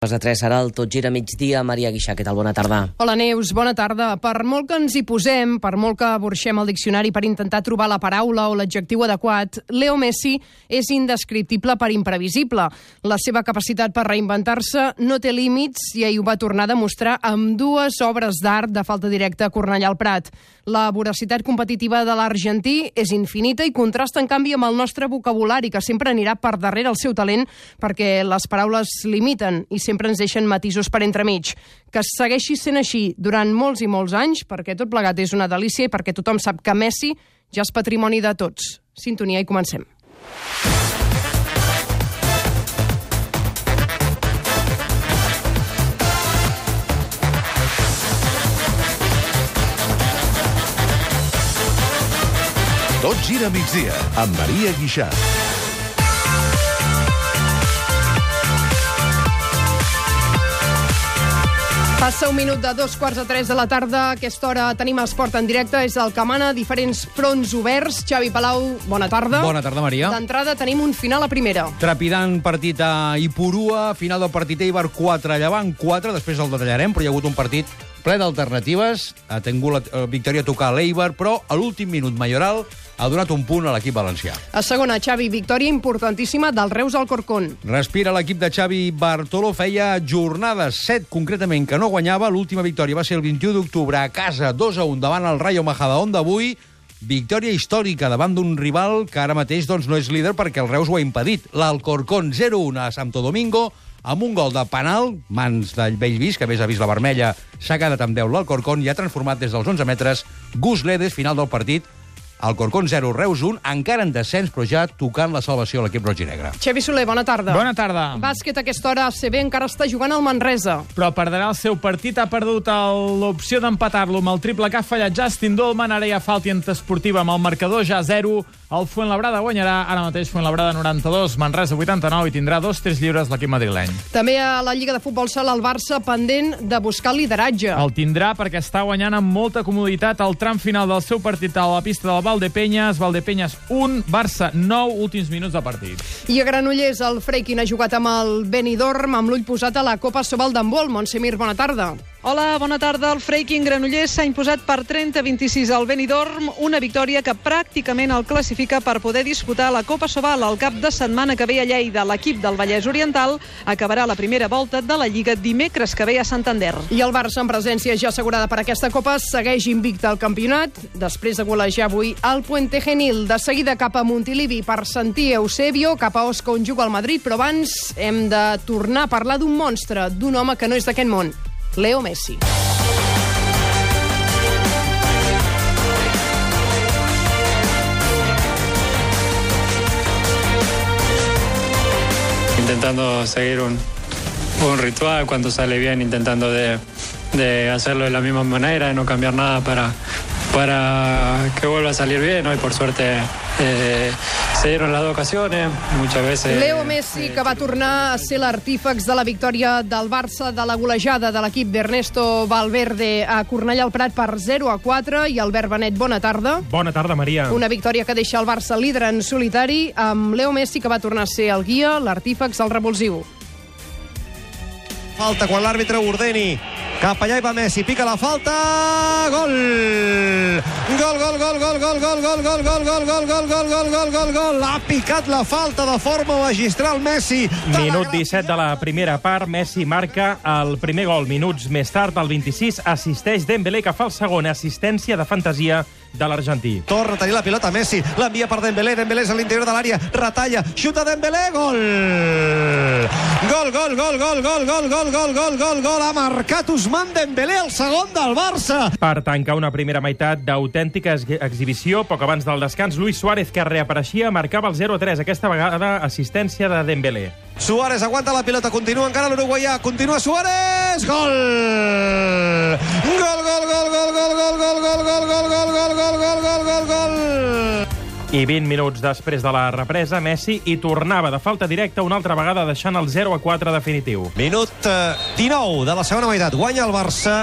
Les de 3 serà el Tot gira migdia. Maria Guixà, què tal? Bona tarda. Hola Neus, bona tarda. Per molt que ens hi posem, per molt que burxem el diccionari per intentar trobar la paraula o l'adjectiu adequat, Leo Messi és indescriptible per imprevisible. La seva capacitat per reinventar-se no té límits i ahir ho va tornar a demostrar amb dues obres d'art de falta directa a Cornellà al Prat. La voracitat competitiva de l'argentí és infinita i contrasta, en canvi, amb el nostre vocabulari, que sempre anirà per darrere el seu talent perquè les paraules limiten i sempre ens deixen matisos per entremig. Que segueixi sent així durant molts i molts anys, perquè tot plegat és una delícia i perquè tothom sap que Messi ja és patrimoni de tots. Sintonia i comencem. Tot gira a migdia amb Maria Guixà. Passa un minut de dos quarts de tres de la tarda. A aquesta hora tenim esport en directe. És el que mana diferents fronts oberts. Xavi Palau, bona tarda. Bona tarda, Maria. D'entrada tenim un final a primera. Trepidant partit a Ipurua, final del partit Eibar 4, Llevant 4, després el detallarem, però hi ha hagut un partit ple d'alternatives, ha tingut la eh, victòria a tocar l'Eibar, però a l'últim minut Mayoral ha donat un punt a l'equip valencià. A segona, Xavi, victòria importantíssima del Reus al Corcón. Respira l'equip de Xavi Bartolo, feia jornades, 7 concretament, que no guanyava. L'última victòria va ser el 21 d'octubre a casa, 2 a 1 davant el Rayo Majadahonda d'avui. Victòria històrica davant d'un rival que ara mateix doncs, no és líder perquè el Reus ho ha impedit. L'Alcorcón 0-1 a Santo Domingo, amb un gol de penal, mans del Bellvis, que a més ha vist la vermella, s'ha quedat amb 10 l'Alcorcón i ha transformat des dels 11 metres Gus Ledes, final del partit, Alcorcón 0, Reus 1, encara en descens, però ja tocant la salvació a l'equip roig i negre. Xavi Soler, bona tarda. Bona tarda. Bàsquet a aquesta hora, CB encara està jugant al Manresa. Però perdrà el seu partit, ha perdut l'opció d'empatar-lo amb el triple que ha fallat Justin Dolman, ara hi ha falta esportiva amb el marcador ja a 0. El Fuenlabrada guanyarà ara mateix Fuenlabrada 92, Manresa 89 i tindrà dos tres lliures l'equip madrileny. També a la Lliga de Futbol Sala, el Barça pendent de buscar lideratge. El tindrà perquè està guanyant amb molta comoditat el tram final del seu partit a la pista del Valdepenyes. Valdepenyes 1, Barça 9, últims minuts de partit. I a Granollers, el Freikin ha jugat amb el Benidorm, amb l'ull posat a la Copa Sobal d'handbol. Montsemir, bona tarda. Hola, bona tarda. El Freiking Granollers s'ha imposat per 30-26 al Benidorm, una victòria que pràcticament el classifica per poder disputar la Copa Sobal el cap de setmana que ve a Lleida. L'equip del Vallès Oriental acabarà la primera volta de la Lliga dimecres que ve a Santander. I el Barça, en presència ja assegurada per aquesta Copa, segueix invicta al campionat, després de golejar avui al Puente Genil. De seguida cap a Montilivi per sentir Eusebio, cap a Osca on juga el Madrid, però abans hem de tornar a parlar d'un monstre, d'un home que no és d'aquest món, Leo Messi. intentando seguir un, un ritual cuando sale bien, intentando de, de hacerlo de la misma manera, de no cambiar nada para, para que vuelva a salir bien. Hoy por suerte eh, se dieron las dos ocasiones, muchas veces... Leo Messi, que va tornar a ser l'artífex de la victòria del Barça de la golejada de l'equip d'Ernesto Valverde a Cornellà al Prat per 0 a 4 i Albert Benet, bona tarda. Bona tarda, Maria. Una victòria que deixa el Barça líder en solitari amb Leo Messi, que va tornar a ser el guia, l'artífex, el revulsiu. Falta quan l'àrbitre ordeni. Cap allà hi va Messi, pica la falta, gol! Gol, gol, gol, gol, gol, gol, gol, gol, gol, gol, gol, gol, gol, gol, gol, gol, gol, ha picat la falta de forma magistral Messi. Minut 17 de la primera part, Messi marca el primer gol. Minuts més tard, al 26, assisteix Dembélé, que fa el segon assistència de fantasia de l'argentí. Torna a tenir la pilota Messi, l'envia per Dembélé, Dembélé és a l'interior de l'àrea, retalla, xuta Dembélé, gol! Gol, gol, gol, gol, gol, gol, gol, gol, gol, gol, gol, ha marcat Usman Dembélé, el segon del Barça. Per tancar una primera meitat d'autèntica ex- exhibició, poc abans del descans, Luis Suárez, que reapareixia, marcava el 0-3, aquesta vegada assistència de Dembélé. Suárez aguanta la pilota, continua encara l'uruguaià, continua Suárez, gol! Gol, gol, gol, gol, gol, gol, gol, gol, gol, gol, gol, gol, gol, gol, gol, gol, gol! I 20 minuts després de la represa, Messi hi tornava de falta directa una altra vegada deixant el 0-4 definitiu. Minut eh, 19 de la segona meitat. Guanya el Barça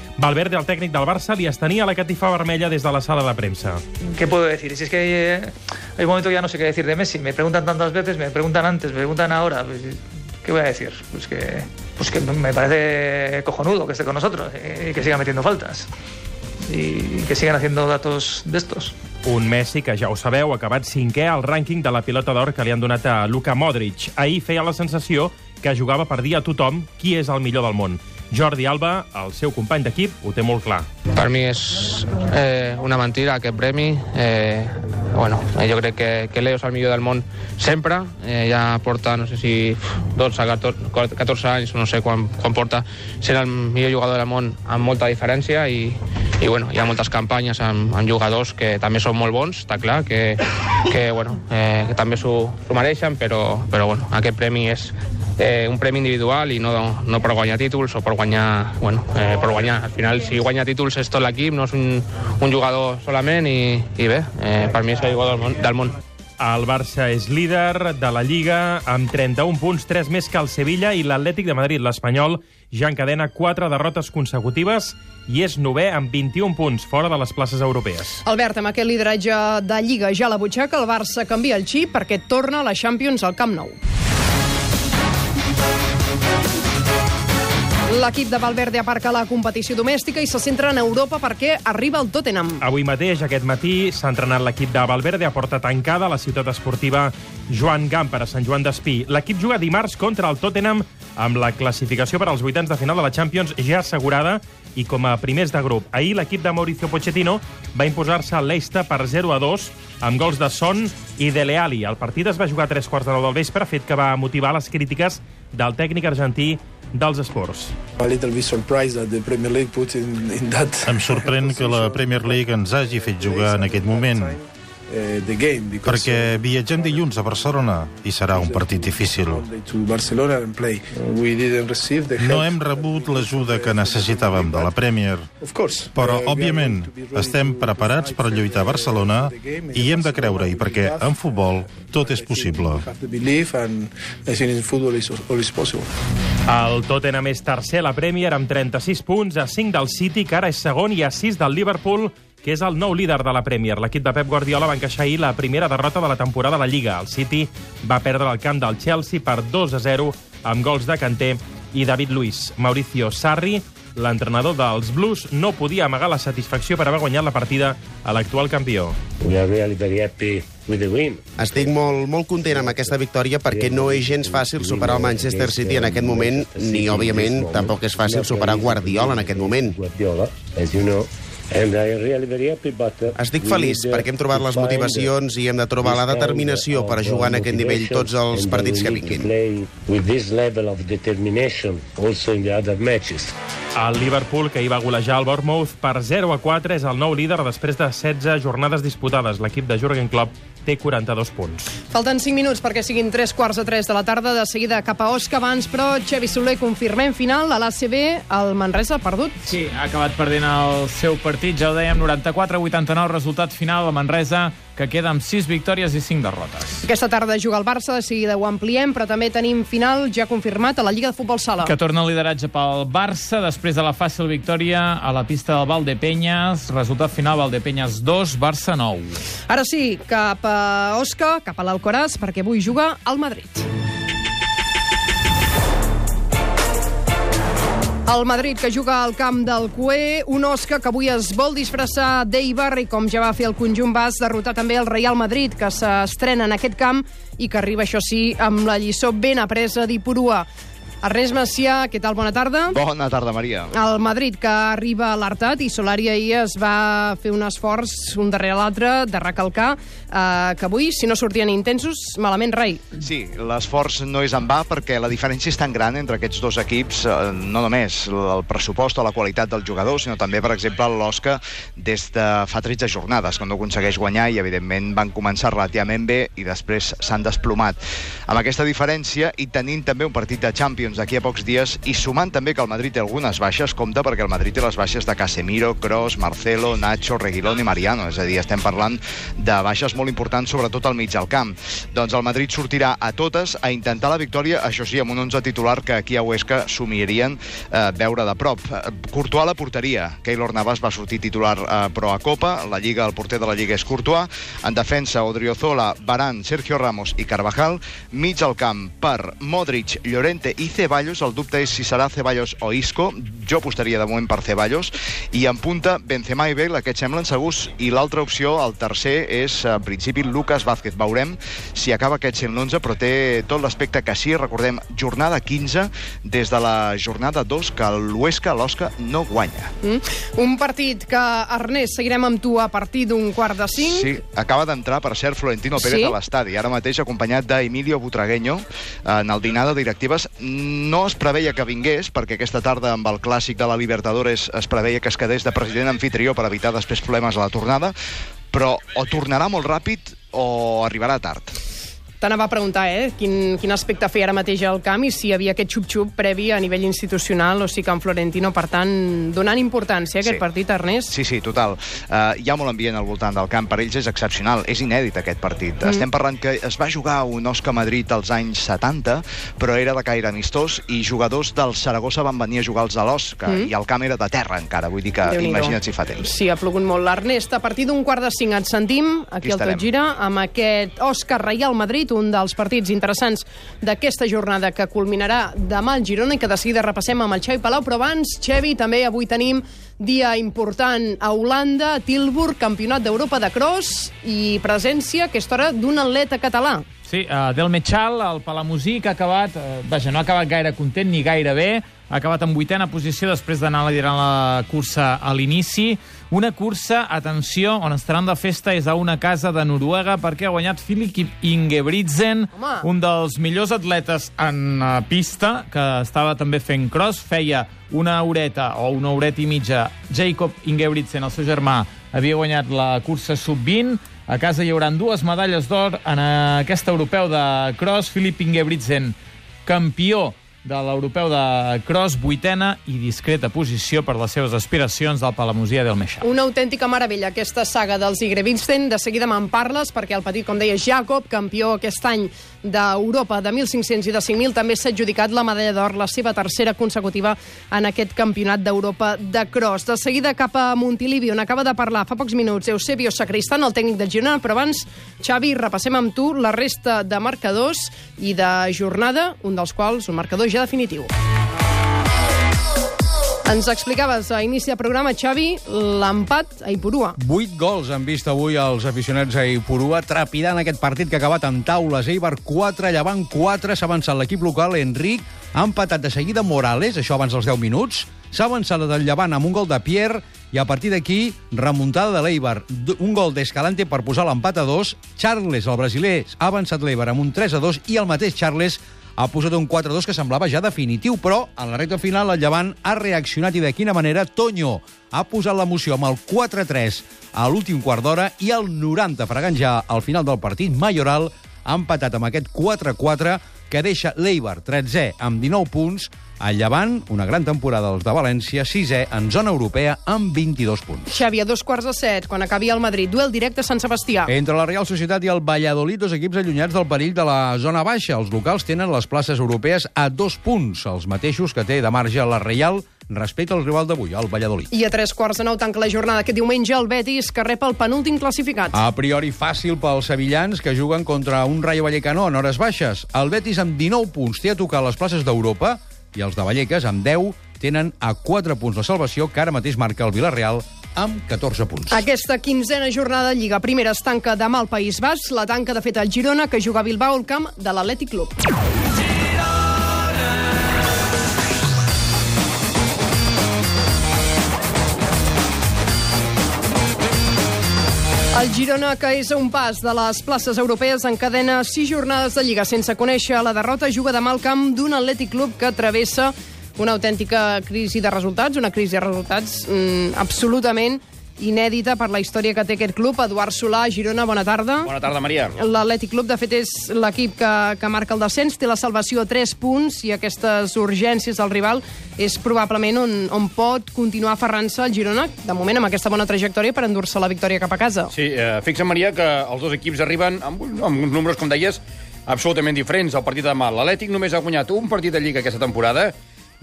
Valverde, el tècnic del Barça, li estenia la catifa vermella des de la sala de premsa. ¿Qué puedo decir? Si es que hay, eh, hay un momento que ya no sé qué decir de Messi. Me preguntan tantas veces, me preguntan antes, me preguntan ahora. Pues, ¿Qué voy a decir? Pues que, pues que me parece cojonudo que esté con nosotros eh, y que siga metiendo faltas. Y que sigan haciendo datos de estos. Un Messi que, ja ho sabeu, ha acabat cinquè al rànquing de la pilota d'or que li han donat a Luka Modric. Ahir feia la sensació que jugava per dir a tothom qui és el millor del món. Jordi Alba, el seu company d'equip, ho té molt clar. Per mi és eh, una mentira aquest premi. Eh, bueno, eh, jo crec que, que Leo és el millor del món sempre. Eh, ja porta, no sé si 12, 14, 14 anys, no sé quan, quan porta, sent el millor jugador del món amb molta diferència i, i bueno, hi ha moltes campanyes amb, amb jugadors que també són molt bons, està clar, que, que, bueno, eh, que també s'ho mereixen, però, però bueno, aquest premi és eh, un premi individual i no, no per guanyar títols o per guanyar, bueno, eh, per guanyar. Al final, si guanya títols és tot l'equip, no és un, un jugador solament i, i bé, eh, per mi és el jugador del món. Del món. El Barça és líder de la Lliga amb 31 punts, 3 més que el Sevilla i l'Atlètic de Madrid. L'Espanyol ja encadena 4 derrotes consecutives i és novè amb 21 punts fora de les places europees. Albert, amb aquest lideratge de Lliga ja a la butxaca, el Barça canvia el xip perquè torna a la Champions al Camp Nou. L'equip de Valverde aparca la competició domèstica i se centra en Europa perquè arriba el Tottenham. Avui mateix, aquest matí, s'ha entrenat l'equip de Valverde a porta tancada a la ciutat esportiva Joan Gamper, a Sant Joan d'Espí. L'equip juga dimarts contra el Tottenham amb la classificació per als vuitants de final de la Champions ja assegurada i com a primers de grup. Ahir l'equip de Mauricio Pochettino va imposar-se a l'Eista per 0 a 2 amb gols de Son i de Leali. El partit es va jugar a tres quarts de nou del vespre, fet que va motivar les crítiques del tècnic argentí dels esports. Em sorprèn que la Premier League ens hagi fet jugar en aquest moment perquè viatgem dilluns a Barcelona i serà un partit difícil. No hem rebut l'ajuda que necessitàvem de la Premier, però, òbviament, estem preparats per lluitar a Barcelona i hem de creure-hi, perquè en futbol tot és possible. El Tottenham és tercer a la Premier amb 36 punts, a 5 del City, que ara és segon, i a 6 del Liverpool, que és el nou líder de la Premier. L'equip de Pep Guardiola va encaixar ahir la primera derrota de la temporada a la Lliga. El City va perdre el camp del Chelsea per 2 a 0 amb gols de Kanté i David Luiz. Mauricio Sarri, l'entrenador dels Blues, no podia amagar la satisfacció per haver guanyat la partida a l'actual campió. Estic molt, molt content amb aquesta victòria perquè no és gens fàcil superar el Manchester City en aquest moment, ni, òbviament, tampoc és fàcil superar Guardiola en aquest moment. Estic feliç perquè hem trobat les motivacions i hem de trobar la determinació per jugar en aquest nivell tots els partits que vinguin. El Liverpool, que hi va golejar el Bournemouth per 0 a 4, és el nou líder després de 16 jornades disputades. L'equip de Jurgen Klopp té 42 punts. Falten 5 minuts perquè siguin 3 quarts de 3 de la tarda. De seguida cap a Osca abans, però Xevi Soler confirmem final a l'ACB. El Manresa ha perdut. Sí, ha acabat perdent el seu partit. Ja ho dèiem, 94-89, resultat final. El Manresa que queda amb 6 victòries i 5 derrotes. Aquesta tarda juga el Barça, de seguida ho ampliem, però també tenim final ja confirmat a la Lliga de Futbol Sala. Que torna el lideratge pel Barça després de la fàcil victòria a la pista del Valdepenyes. Resultat final, Valdepenyes 2, Barça 9. Ara sí, cap a Osca, cap a l'Alcoraz, perquè avui juga al Madrid. El Madrid, que juga al camp del Cué, un Osca que avui es vol disfressar d'Eibar i com ja va fer el conjunt bas, derrotar també el Real Madrid, que s'estrena en aquest camp i que arriba, això sí, amb la lliçó ben apresa d'Ipurua. Ernest Macià, què tal? Bona tarda. Bona tarda, Maria. El Madrid, que arriba a l'Artat, i Solari ahir es va fer un esforç, un darrere l'altre, de recalcar eh, que avui, si no sortien intensos, malament rai. Sí, l'esforç no és en va perquè la diferència és tan gran entre aquests dos equips, eh, no només el pressupost o la qualitat del jugador, sinó també, per exemple, l'Osca des de fa 13 jornades, quan no aconsegueix guanyar i, evidentment, van començar relativament bé i després s'han desplomat. Amb aquesta diferència i tenint també un partit de Champions d'aquí a pocs dies i sumant també que el Madrid té algunes baixes, compta perquè el Madrid té les baixes de Casemiro, Kroos, Marcelo, Nacho, Reguilón i Mariano, és a dir, estem parlant de baixes molt importants, sobretot al mig del camp. Doncs el Madrid sortirà a totes a intentar la victòria, això sí, amb un 11 titular que aquí a Huesca somiarien eh, veure de prop. Courtois a la porteria, Keylor Navas va sortir titular eh, però a Copa, la Lliga, el porter de la Lliga és Courtois, en defensa Odriozola, Baran, Sergio Ramos i Carvajal, mig al camp per Modric, Llorente i Ceballos, el dubte és si serà Ceballos o Isco, jo apostaria de moment per Ceballos, i en punta Benzema i Bale, aquests semblen segurs, i l'altra opció, el tercer, és en principi Lucas Vázquez. Veurem si acaba aquest sent l'11, però té tot l'aspecte que sí, recordem, jornada 15, des de la jornada 2, que l'Huesca, l'Osca, no guanya. Mm. Un partit que, Ernest, seguirem amb tu a partir d'un quart de cinc. Sí, acaba d'entrar, per cert, Florentino Pérez Sí? a l'estadi, ara mateix acompanyat d'Emilio Butragueño en el dinar de directives. No es preveia que vingués, perquè aquesta tarda amb el clàssic de la Libertadores es preveia que es quedés de president anfitrió per evitar després problemes a la tornada, però o tornarà molt ràpid o arribarà tard. T'anava a preguntar, eh, quin, quin aspecte feia ara mateix al camp i si hi havia aquest xup-xup previ a nivell institucional, o que en Florentino, per tant, donant importància a aquest Sí. partit, Ernest. Sí, sí, total. Uh, hi ha molt ambient al voltant del camp. Per ells és excepcional. És inèdit, aquest partit. Mm. Estem parlant que es va jugar un Osca Madrid als anys 70, però era de caire amistós, i jugadors del Saragossa van venir a jugar als de l'Osca, Mm. i el camp era de terra encara. Vull dir que imagina't si fa temps. Sí, ha plogut molt l'Ernest. A partir d'un quart de cinc et sentim, aquí Aquí al Tot. Gira, amb aquest Òscar Real Madrid, un dels partits interessants d'aquesta jornada que culminarà demà al Girona i que de seguida repassem amb el Xavi Palau. Però abans, Xavi, també avui tenim dia important a Holanda, a Tilburg, Campionat d'Europa de Cross i presència, a aquesta hora, d'un atleta català. Sí, uh, Del Mechal, el palamosí, que ha acabat... Uh, vaja, no ha acabat gaire content ni gaire bé. Ha acabat en vuitena posició després d'anar liderant la cursa a l'inici. Una cursa, atenció, on estaran de festa és a una casa de Noruega perquè ha guanyat Filip Ingebrigtsen, Home. un dels millors atletes en uh, pista, que estava també fent cross, feia una horeta o una horeta i mitja. Jacob Ingebrigtsen, el seu germà, havia guanyat la cursa sub-20. A casa hi haurà dues medalles d'or en aquest europeu de cross. Filip Ingebrigtsen, campió de l'europeu de cross, vuitena i discreta posició per les seves aspiracions del Palamosia del Meixal. Una autèntica meravella, aquesta saga dels Igrevinsten. De seguida me'n parles, perquè el petit, com deia, Jacob, campió aquest any d'Europa de 1.500 i de 5.000, també s'ha adjudicat la medalla d'or, la seva tercera consecutiva en aquest campionat d'Europa de cross. De seguida cap a Montilivi, on acaba de parlar fa pocs minuts Eusebio Sacristan, el tècnic del Girona, però abans, Xavi, repassem amb tu la resta de marcadors i de jornada, un dels quals, un marcador ja definitiu. Ens explicaves a inici de programa, Xavi, l'empat a Ipurua. Vuit gols han vist avui els aficionats a Ipurua, trepidant aquest partit que ha acabat en taules. Eibar 4, Llevant 4, s'ha avançat l'equip local, Enric, ha empatat de seguida Morales, això abans dels 10 minuts, s'ha avançat del Llevant amb un gol de Pierre, i a partir d'aquí, remuntada de l'Eibar. Un gol d'Escalante per posar l'empat a dos. Charles, el brasiler, ha avançat l'Eibar amb un 3 a 2 i el mateix Charles ha posat un 4-2 que semblava ja definitiu, però en la recta final el Llevant ha reaccionat i de quina manera Toño ha posat l'emoció amb el 4-3 a l'últim quart d'hora i el 90 fregant ja al final del partit. Mayoral ha empatat amb aquest 4-4 que deixa l'Eibar 13è amb 19 punts, el Llevant, una gran temporada dels de València, 6è en zona europea amb 22 punts. Xavi, a dos quarts de set, quan acabi el Madrid, duel directe a Sant Sebastià. Entre la Real Societat i el Valladolid, dos equips allunyats del perill de la zona baixa. Els locals tenen les places europees a dos punts, els mateixos que té de marge la Real respecte al rival d'avui, el Valladolid. I a tres quarts de nou tanca la jornada aquest diumenge el Betis, que rep el penúltim classificat. A priori fàcil pels sevillans que juguen contra un Rayo Vallecano en hores baixes. El Betis amb 19 punts té a tocar les places d'Europa i els de Vallecas amb 10 tenen a 4 punts la salvació que ara mateix marca el Villarreal amb 14 punts. Aquesta quinzena jornada de Lliga Primera es tanca demà al País Basc, la tanca de fet el Girona, que juga a Bilbao al camp de l'Atlètic Club. El Girona, que és a un pas de les places europees, encadena sis jornades de Lliga sense conèixer la derrota, juga demà al camp d'un Atlètic Club que travessa una autèntica crisi de resultats, una crisi de resultats mm, absolutament inèdita per la història que té aquest club. Eduard Solà, Girona, bona tarda. Bona tarda, Maria. L'Atlètic Club, de fet, és l'equip que, que marca el descens, té la salvació a 3 punts i aquestes urgències del rival és probablement on, on pot continuar aferrant-se el Girona, de moment amb aquesta bona trajectòria per endur-se la victòria cap a casa. Sí, eh, fixa, Maria, que els dos equips arriben amb, amb uns números, com deies, absolutament diferents al partit de demà. L'Atlètic només ha guanyat un partit de Lliga aquesta temporada,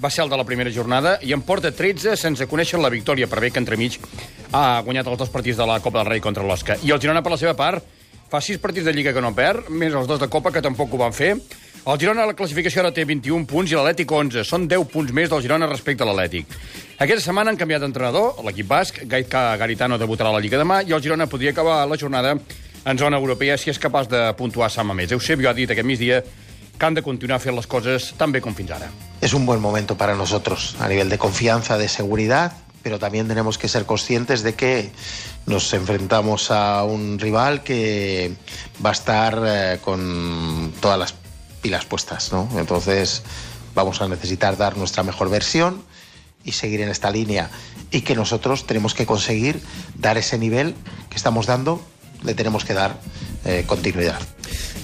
va ser el de la primera jornada, i en porta 13 sense conèixer la victòria, per bé que entremig ha guanyat els dos partits de la Copa del Rei contra l'Osca. I el Girona, per la seva part, fa sis partits de Lliga que no perd, més els dos de Copa, que tampoc ho van fer. El Girona a la classificació ara té 21 punts i l'Atlètic 11. Són 10 punts més del Girona respecte a l'Atlètic. Aquesta setmana han canviat d'entrenador, l'equip basc, Gaitka Garitano debutarà a la Lliga demà, i el Girona podria acabar la jornada en zona europea si és capaç de puntuar Sant Mamés. Eusebio ha dit aquest migdia que han de fent les coses tan ara. Es un buen momento para nosotros a nivel de confianza, de seguridad, pero también tenemos que ser conscientes de que nos enfrentamos a un rival que va a estar eh, con todas las pilas puestas, ¿no? Entonces vamos a necesitar dar nuestra mejor versión y seguir en esta línea y que nosotros tenemos que conseguir dar ese nivel que estamos dando, le tenemos que dar eh, continuidad.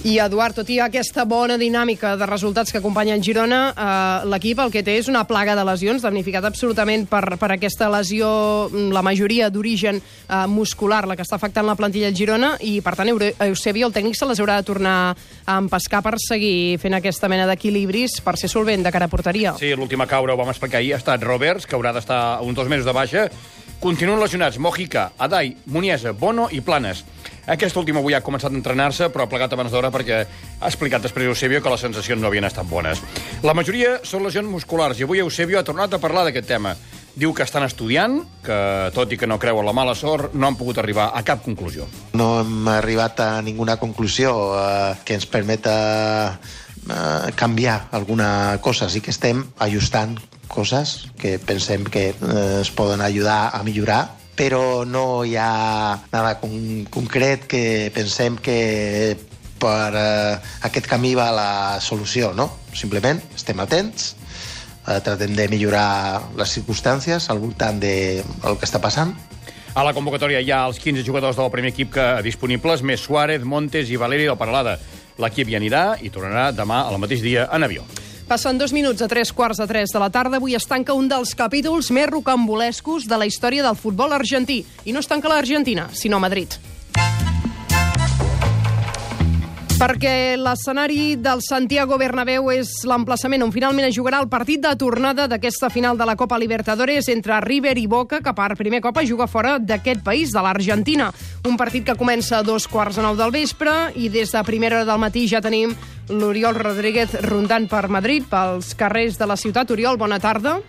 I, Eduard, tot i aquesta bona dinàmica de resultats que acompanya en Girona, eh, l'equip el que té és una plaga de lesions, damnificat absolutament per, per aquesta lesió, mm, la majoria d'origen eh, muscular, la que està afectant la plantilla del Girona, i, per tant, Eusebio, el tècnic, se les haurà de tornar a empescar per seguir fent aquesta mena d'equilibris per ser solvent de cara a porteria. Sí, l'últim a caure, ho vam explicar ahir, ha estat Roberts, que haurà d'estar uns dos mesos de baixa. Continuen lesionats Mojica, Adai, Muniesa, Bono i Planes. Aquest últim avui ha començat a entrenar-se, però ha plegat abans d'hora perquè ha explicat després Eusebio que les sensacions no havien estat bones. La majoria són lesions musculars, i avui Eusebio ha tornat a parlar d'aquest tema. Diu que estan estudiant, que tot i que no creuen la mala sort, no han pogut arribar a cap conclusió. No hem arribat a ninguna conclusió eh, que ens permeta eh, canviar alguna cosa. Sí que estem ajustant coses que pensem que eh, es poden ajudar a millorar, però no hi ha nada con concret que pensem que per eh, aquest camí va la solució, no? Simplement estem atents, eh, tratem de millorar les circumstàncies al voltant de que està passant A la convocatòria hi ha els 15 jugadors del primer equip que disponibles, més Suárez, Montes i Valeri del Paralada. L'equip hi anirà i tornarà demà al mateix dia en avió. Passen dos minuts a tres quarts de tres de la tarda. Avui es tanca un dels capítols més rocambolescos de la història del futbol argentí. I no es tanca l'Argentina, sinó Madrid. Perquè l'escenari del Santiago Bernabéu és l'emplaçament on finalment es jugarà el partit de tornada d'aquesta final de la Copa Libertadores entre River i Boca, que per primer cop es juga fora d'aquest país, de l'Argentina. Un partit que comença a dos quarts de nou del vespre i des de primera hora del matí ja tenim l'Oriol Rodríguez rondant per Madrid, pels carrers de la ciutat. Oriol, bona tarda.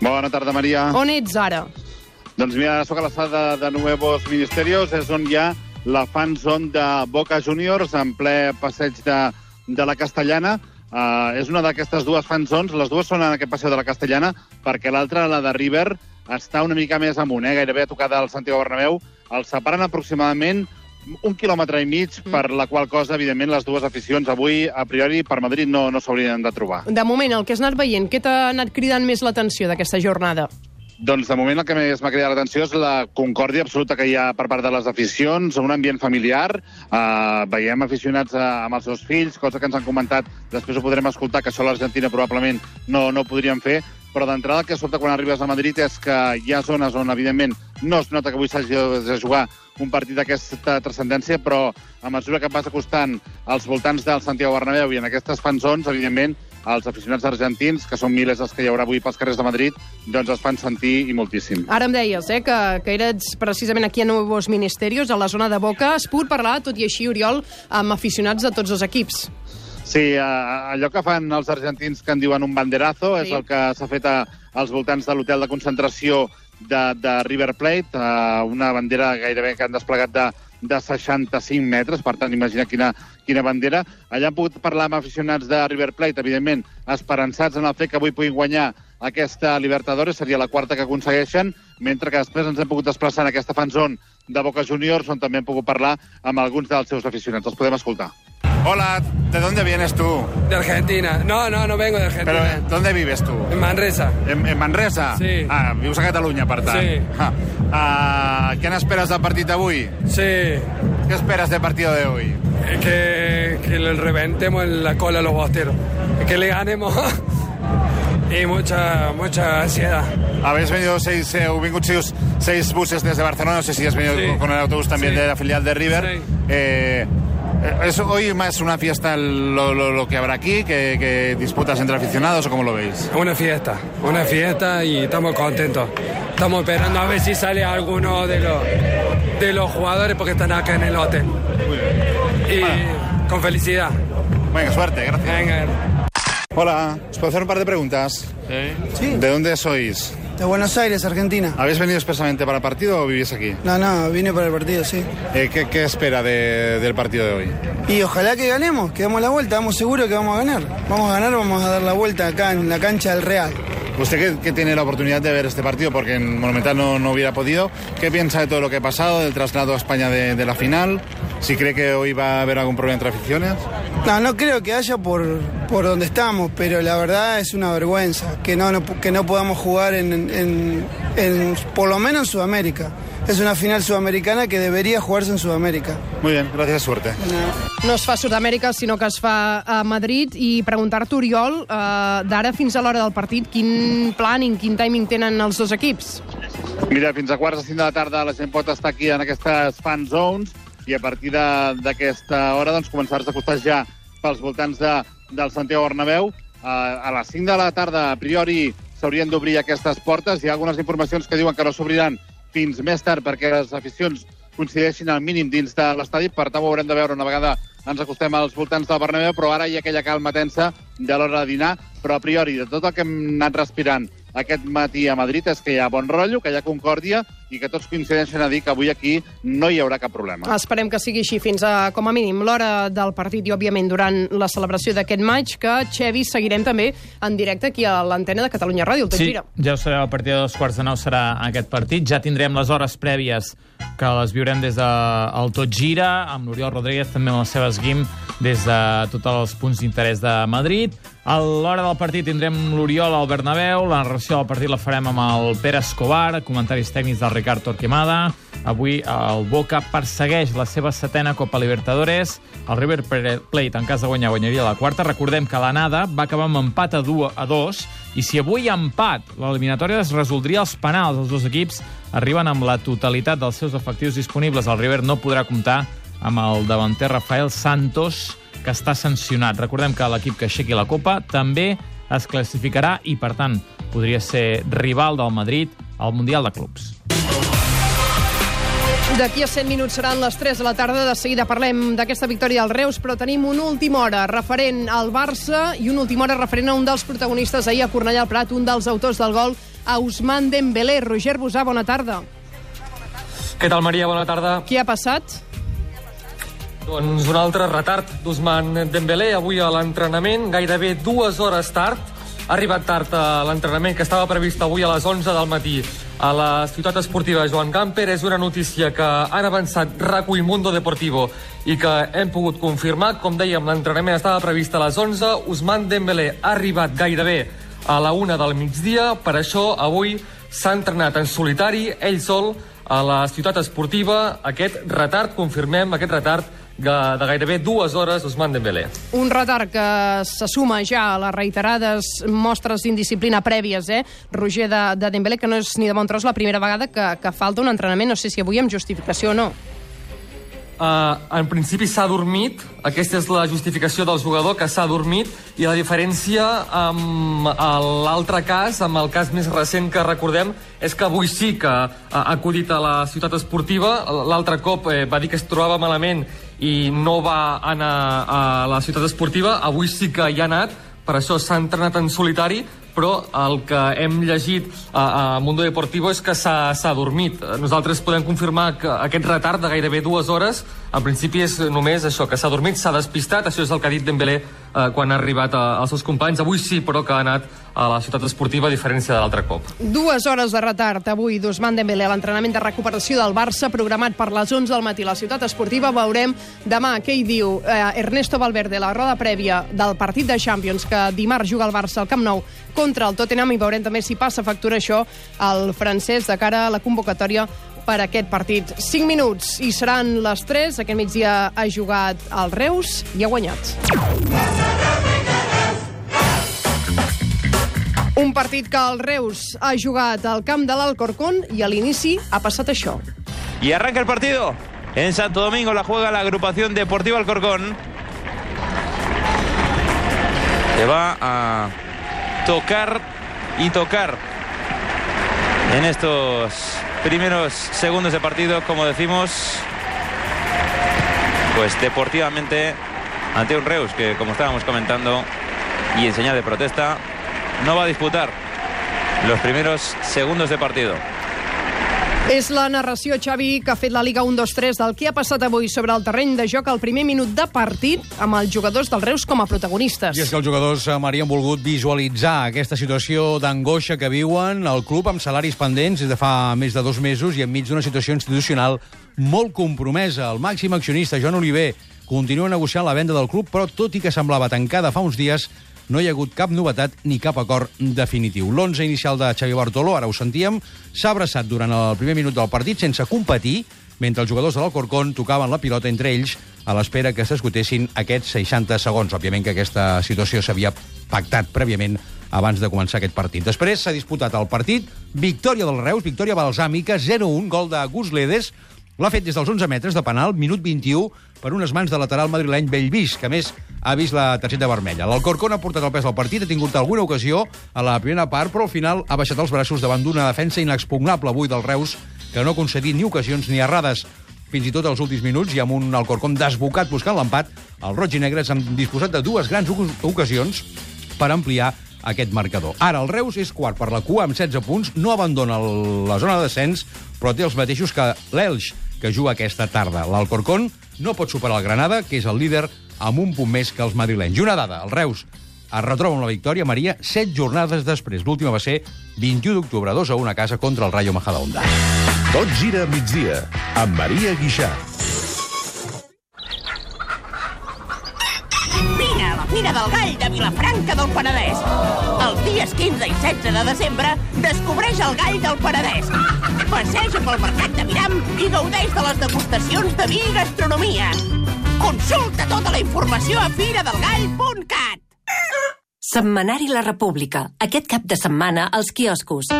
Bona tarda, Maria. On ets ara? Doncs mira, sóc a l'estada de Nuevos Ministerios, és on hi ha la fan zone de Boca Juniors, en ple passeig de, de la Castellana. Uh, és una d'aquestes dues fan zones, les dues són en aquest passeig de la Castellana, perquè l'altra, la de River, està una mica més amunt, eh? gairebé a tocar del Santiago Bernabéu. Els separen aproximadament un quilòmetre i mig, mm. per la qual cosa, evidentment, les dues aficions avui, a priori, per Madrid no, no s'haurien de trobar. De moment, el que has anat veient, què t'ha anat cridant més l'atenció d'aquesta jornada? Doncs de moment el que més m'ha cridat l'atenció és la concòrdia absoluta que hi ha per part de les aficions, un ambient familiar, uh, veiem aficionats uh, amb els seus fills, cosa que ens han comentat, després ho podrem escoltar, que això a l'Argentina probablement no, no podríem fer, però d'entrada el que sobta quan arribes a Madrid és que hi ha zones on, evidentment, no es nota que avui s'hagi de jugar un partit d'aquesta transcendència, però a mesura que vas acostant als voltants del Santiago Bernabéu i en aquestes fanzones, evidentment, els aficionats argentins, que són milers els que hi haurà avui pels carrers de Madrid, doncs es fan sentir i moltíssim. Ara em deies eh, que, que eres precisament aquí a Nuevos Ministerios, a la zona de Boca. Has pogut parlar, tot i així, Oriol, amb aficionats de tots els equips. Sí, eh, allò que fan els argentins que en diuen un banderazo sí. és el que s'ha fet a, als voltants de l'hotel de concentració de, de River Plate, eh, una bandera gairebé que han desplegat de, de 65 metres, per tant, imagina quina, quina bandera. Allà han pogut parlar amb aficionats de River Plate, evidentment, esperançats en el fet que avui puguin guanyar aquesta Libertadores, seria la quarta que aconsegueixen, mentre que després ens hem pogut desplaçar en aquesta fanzone de Boca Juniors, on també hem pogut parlar amb alguns dels seus aficionats. Els podem escoltar. Hola, ¿de dónde vienes tú? De Argentina. No, no, no vengo de Argentina. Pero, ¿dónde vives tú? En Manresa. En, en Manresa? Sí. Ah, vius a Catalunya, per tant. Sí. Ah, ah, què n'esperes del partit d'avui? Sí. ¿Qué esperas del partido de hoy? Que, que le reventemos en la cola a los bosteros. Que le ganemos. y mucha, mucha ansiedad. Habéis venido seis, eh, vingut seis, buses desde Barcelona, no sé si has venido Sí. con el autobús también Sí. de la filial de River. Sí. Eh, ¿Es hoy más una fiesta lo, lo- lo que habrá aquí, que, que disputas entre aficionados o cómo lo veis? Una fiesta, una fiesta y estamos contentos. Estamos esperando a ver si sale alguno de los, de los jugadores porque están acá en el hotel. Y con felicidad. Venga, suerte, gracias. Venga. Hola, ¿os puedo hacer un par de preguntas? Sí. ¿De dónde sois? De Buenos Aires, Argentina. ¿Habéis venido expresamente para el partido o vivís aquí? No, no, vine para el partido, sí. Eh, ¿qué, qué espera de- del partido de hoy? Y ojalá que ganemos, que damos la vuelta, estamos seguros que vamos a ganar. Vamos a ganar, vamos a dar la vuelta acá en la cancha del Real. Usted que, que tiene la oportunidad de ver este partido porque en Monumental no, no hubiera podido, ¿qué piensa de todo lo que ha pasado, del traslado a España de, de la final? ¿Si cree que hoy va a haber algún problema entre aficiones? No, no creo que haya por, por donde estamos, pero la verdad es una vergüenza que no, no- que no podamos jugar en, en- en- por lo menos en Sudamérica. Es una final sudamericana que debería jugarse en Sudamérica. Muy bien, gracias, suerte. No es fa a Sud-amèrica, sinó que es fa a Madrid. I preguntar-te, Oriol, eh, d'ara fins a l'hora del partit, quin planning, quin timing tenen els dos equips? Mira, fins a quarts de cinc de la tarda la gent pot estar aquí en aquestes fan zones i a partir d'aquesta hora doncs, començar-se a ja pels voltants de, del Santiago Bernabéu. A, a les 5 de la tarda, a priori, s'haurien d'obrir aquestes portes. Hi ha algunes informacions que diuen que no s'obriran fins més tard perquè les aficions coincideixin al mínim dins de l'estadi. Per tant, ho haurem de veure una vegada ens acostem als voltants del Bernabéu, però ara hi ha aquella calma tensa de l'hora de dinar. Però a priori, de tot el que hem anat respirant aquest matí a Madrid és que hi ha bon rotllo, que hi ha concòrdia i que tots coincideixen a dir que avui aquí no hi haurà cap problema. Esperem que sigui així fins a, com a mínim, l'hora del partit i, òbviament, durant la celebració d'aquest maig, que, Xevi, seguirem també en directe aquí a l'antena de Catalunya Ràdio, el Tot Sí, Gira. ja ho sabeu, a partir de dos quarts de nou serà aquest partit. Ja tindrem les hores prèvies que les viurem des del Tot Gira, amb l'Oriol Rodríguez, també amb la seva esguim, des de tots els punts d'interès de Madrid. A l'hora del partit tindrem l'Oriol al Bernabéu, la narració del partit la farem amb el Pere Escobar, comentaris tècnics del Ricard Torquemada. Avui el Boca persegueix la seva setena Copa Libertadores. El River Plate, en cas de guanyar, guanyaria la quarta. Recordem que l'anada va acabar amb empat a, du a dos, i si avui hi ha empat, l'eliminatòria es resoldria els penals. Els dos equips arriben amb la totalitat dels seus efectius disponibles. El River no podrà comptar amb el davanter Rafael Santos, que està sancionat. Recordem que l'equip que aixequi la Copa també es classificarà i, per tant, podria ser rival del Madrid al Mundial de Clubs. D'aquí a 100 minuts seran les 3 de la tarda. De seguida parlem d'aquesta victòria dels Reus, però tenim una última hora referent al Barça i una última hora referent a un dels protagonistes ahir a Cornellà al Prat, un dels autors del gol, a Ousmane Dembélé. Roger Busà, bona tarda. Què tal, Maria? Bona tarda. Què ha passat? Doncs un altre retard d'Usman Dembélé avui a l'entrenament, gairebé dues hores tard. Ha arribat tard a l'entrenament que estava previst avui a les 11 del matí a la ciutat esportiva Joan Gamper. És una notícia que han avançat RACU i Mundo Deportivo i que hem pogut confirmar. Com dèiem, l'entrenament estava previst a les 11. Usman Dembélé ha arribat gairebé a la una del migdia. Per això, avui s'ha entrenat en solitari, ell sol, a la ciutat esportiva. Aquest retard, confirmem, aquest retard de, gairebé dues hores Usman Dembélé. Un retard que se suma ja a les reiterades mostres d'indisciplina prèvies, eh? Roger de, de Dembélé, que no és ni de bon tros la primera vegada que, que falta un entrenament, no sé si avui amb justificació o no. Uh, en principi s'ha dormit, aquesta és la justificació del jugador, que s'ha dormit, i la diferència amb l'altre cas, amb el cas més recent que recordem, és que avui sí que ha acudit a la ciutat esportiva, l'altre cop eh, va dir que es trobava malament i no va anar a la ciutat esportiva, avui sí que hi ha anat, per això s'ha entrenat en solitari, però el que hem llegit a, a Mundo Deportivo és que s'ha dormit. Nosaltres podem confirmar que aquest retard de gairebé dues hores, en principi és només això, que s'ha dormit, s'ha despistat, això és el que ha dit Dembélé eh, quan ha arribat a, als seus companys. Avui sí, però, que ha anat a la ciutat esportiva, a diferència de l'altre cop. Dues hores de retard avui d'Ousmane Dembélé a l'entrenament de recuperació del Barça, programat per les 11 del matí a la ciutat esportiva. Veurem demà què hi diu eh, Ernesto Valverde, la roda prèvia del partit de Champions, que dimarts juga el Barça al Camp Nou contra el Tottenham, i veurem també si passa factura això al francès de cara a la convocatòria per aquest partit. 5 minuts i seran les 3. Aquest migdia ha jugat el Reus i ha guanyat. Un partit que el Reus ha jugat al camp de l'Alcorcón i a l'inici ha passat això. Y arranca el partido. En Santo Domingo la juega la agrupación deportiva Alcorcón. Que va a tocar y tocar en estos primeros segundos de partido, como decimos, pues deportivamente ante un Reus que, como estábamos comentando, y en señal de protesta, no va a disputar los primeros segundos de partido. És la narració, Xavi, que ha fet la Liga 1-2-3 del que ha passat avui sobre el terreny de joc al primer minut de partit amb els jugadors del Reus com a protagonistes. I és que els jugadors, eh, Maria, han volgut visualitzar aquesta situació d'angoixa que viuen el club amb salaris pendents des de fa més de dos mesos i enmig d'una situació institucional molt compromesa. El màxim accionista, Joan Oliver, continua negociant la venda del club, però tot i que semblava tancada fa uns dies, no hi ha hagut cap novetat ni cap acord definitiu. L'11 inicial de Xavi Bartolo, ara ho sentíem, s'ha abraçat durant el primer minut del partit sense competir, mentre els jugadors de l'Alcorcón tocaven la pilota entre ells a l'espera que s'esgotessin aquests 60 segons. Òbviament que aquesta situació s'havia pactat prèviament abans de començar aquest partit. Després s'ha disputat el partit, victòria del Reus, victòria balsàmica, 0-1, gol de Gus Ledes, L'ha fet des dels 11 metres de penal, minut 21, per unes mans de lateral madrileny Bellvís, que més ha vist la targeta vermella. L'Alcorcón ha portat el pes al partit, ha tingut alguna ocasió a la primera part, però al final ha baixat els braços davant d'una defensa inexpugnable avui del Reus, que no ha concedit ni ocasions ni errades. Fins i tot als últims minuts, i amb un Alcorcón desbocat buscant l'empat, els roig i negres han disposat de dues grans ocasions per ampliar aquest marcador. Ara el Reus és quart per la cua amb 16 punts, no abandona el, la zona de descens, però té els mateixos que l'Elx, que juga aquesta tarda. L'Alcorcón no pot superar el Granada, que és el líder amb un punt més que els madrilenys. I una dada, el Reus es retroba amb la victòria, Maria, set jornades després. L'última va ser 21 d'octubre, 2 a 1 a casa contra el Rayo Majadahonda. Tot gira a migdia, amb Maria Guixà. Vine a la Fira del Gall de Vilafranca del Penedès. Els dies 15 i 16 de desembre descobreix el gall del Penedès. Passeja pel mercat de Miram i gaudeix de les degustacions de vi i gastronomia. Consulta tota la informació a firadelgall.cat. Setmanari La República. Aquest cap de setmana als quioscos.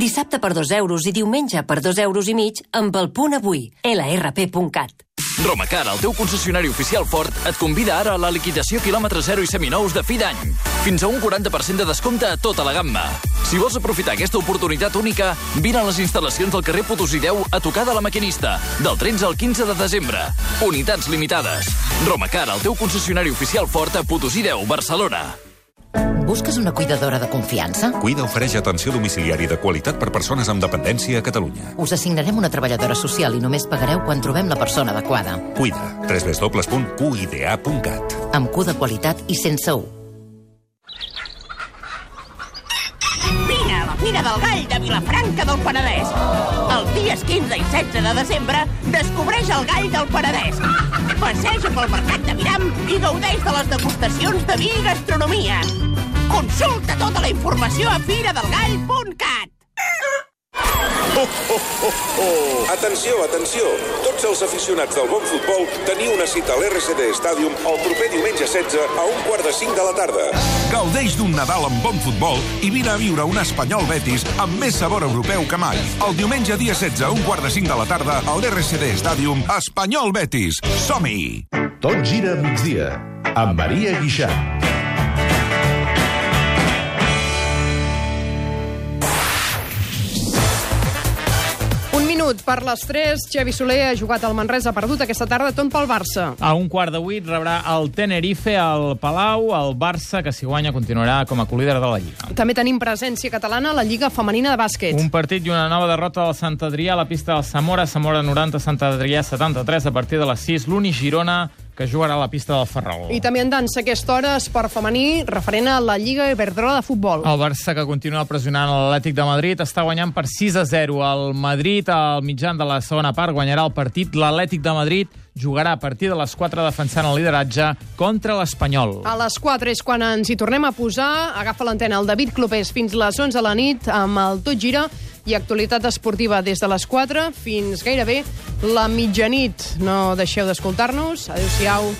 Dissabte per 2 euros i diumenge per 2 euros i mig amb el punt avui. lrp.cat. Romacar, el teu concessionari oficial Ford, et convida ara a la liquidació quilòmetre 0 i seminous de fi d'any. Fins a un 40% de descompte a tota la gamma. Si vols aprofitar aquesta oportunitat única, vine a les instal·lacions del carrer Potosí 10 a tocar de la maquinista, del 13 al 15 de desembre. Unitats limitades. Romacar, el teu concessionari oficial Ford a Potosí 10, Barcelona. Busques una cuidadora de confiança? Cuida ofereix atenció domiciliari de qualitat per persones amb dependència a Catalunya. Us assignarem una treballadora social i només pagareu quan trobem la persona adequada. Cuida. www.cuidea.cat Amb Q de qualitat i sense U. Fira del Gall de Vilafranca del Penedès. Els dies 15 i 16 de desembre descobreix el gall del Penedès. Passeja pel mercat de Miram i gaudeix de les degustacions de vi i gastronomia. Consulta tota la informació a firadelgall.cat. Atenció, atenció! Tots els aficionats del bon futbol teniu una cita a l'RCD Stadium el proper diumenge 16 a un quart de 5 de la tarda. Gaudeix d'un Nadal amb bon futbol i vine a viure un Espanyol Betis amb més sabor europeu que mai. El diumenge dia 16 a un quart de 5 de la tarda a l'RCD Stadium Espanyol Betis. Som-hi! Tot gira a migdia amb Maria Guixà. Minut per les 3. Xavi Soler ha jugat al Manresa, ha perdut aquesta tarda tot pel Barça. A un quart de vuit rebrà el Tenerife al Palau. El Barça, que si guanya, continuarà com a colíder de la Lliga. També tenim presència catalana a la Lliga Femenina de Bàsquet. Un partit i una nova derrota del Sant Adrià a la pista del Zamora. Zamora 90, Sant Adrià 73 a partir de les 6. L'únic Girona que jugarà a la pista del Ferrol. I també en dansa aquesta hora, esport femení, referent a la Lliga Iberdrola de futbol. El Barça, que continua pressionant l'Atlètic de Madrid, està guanyant per 6 a 0. El Madrid, al mitjan de la segona part, guanyarà el partit. L'Atlètic de Madrid jugarà a partir de les 4 defensant el lideratge contra l'Espanyol. A les 4 és quan ens hi tornem a posar. Agafa l'antena el David Clopés fins les 11 de la nit amb el Tot Gira i actualitat esportiva des de les 4 fins gairebé la mitjanit. No deixeu d'escoltar-nos. Adéu-siau.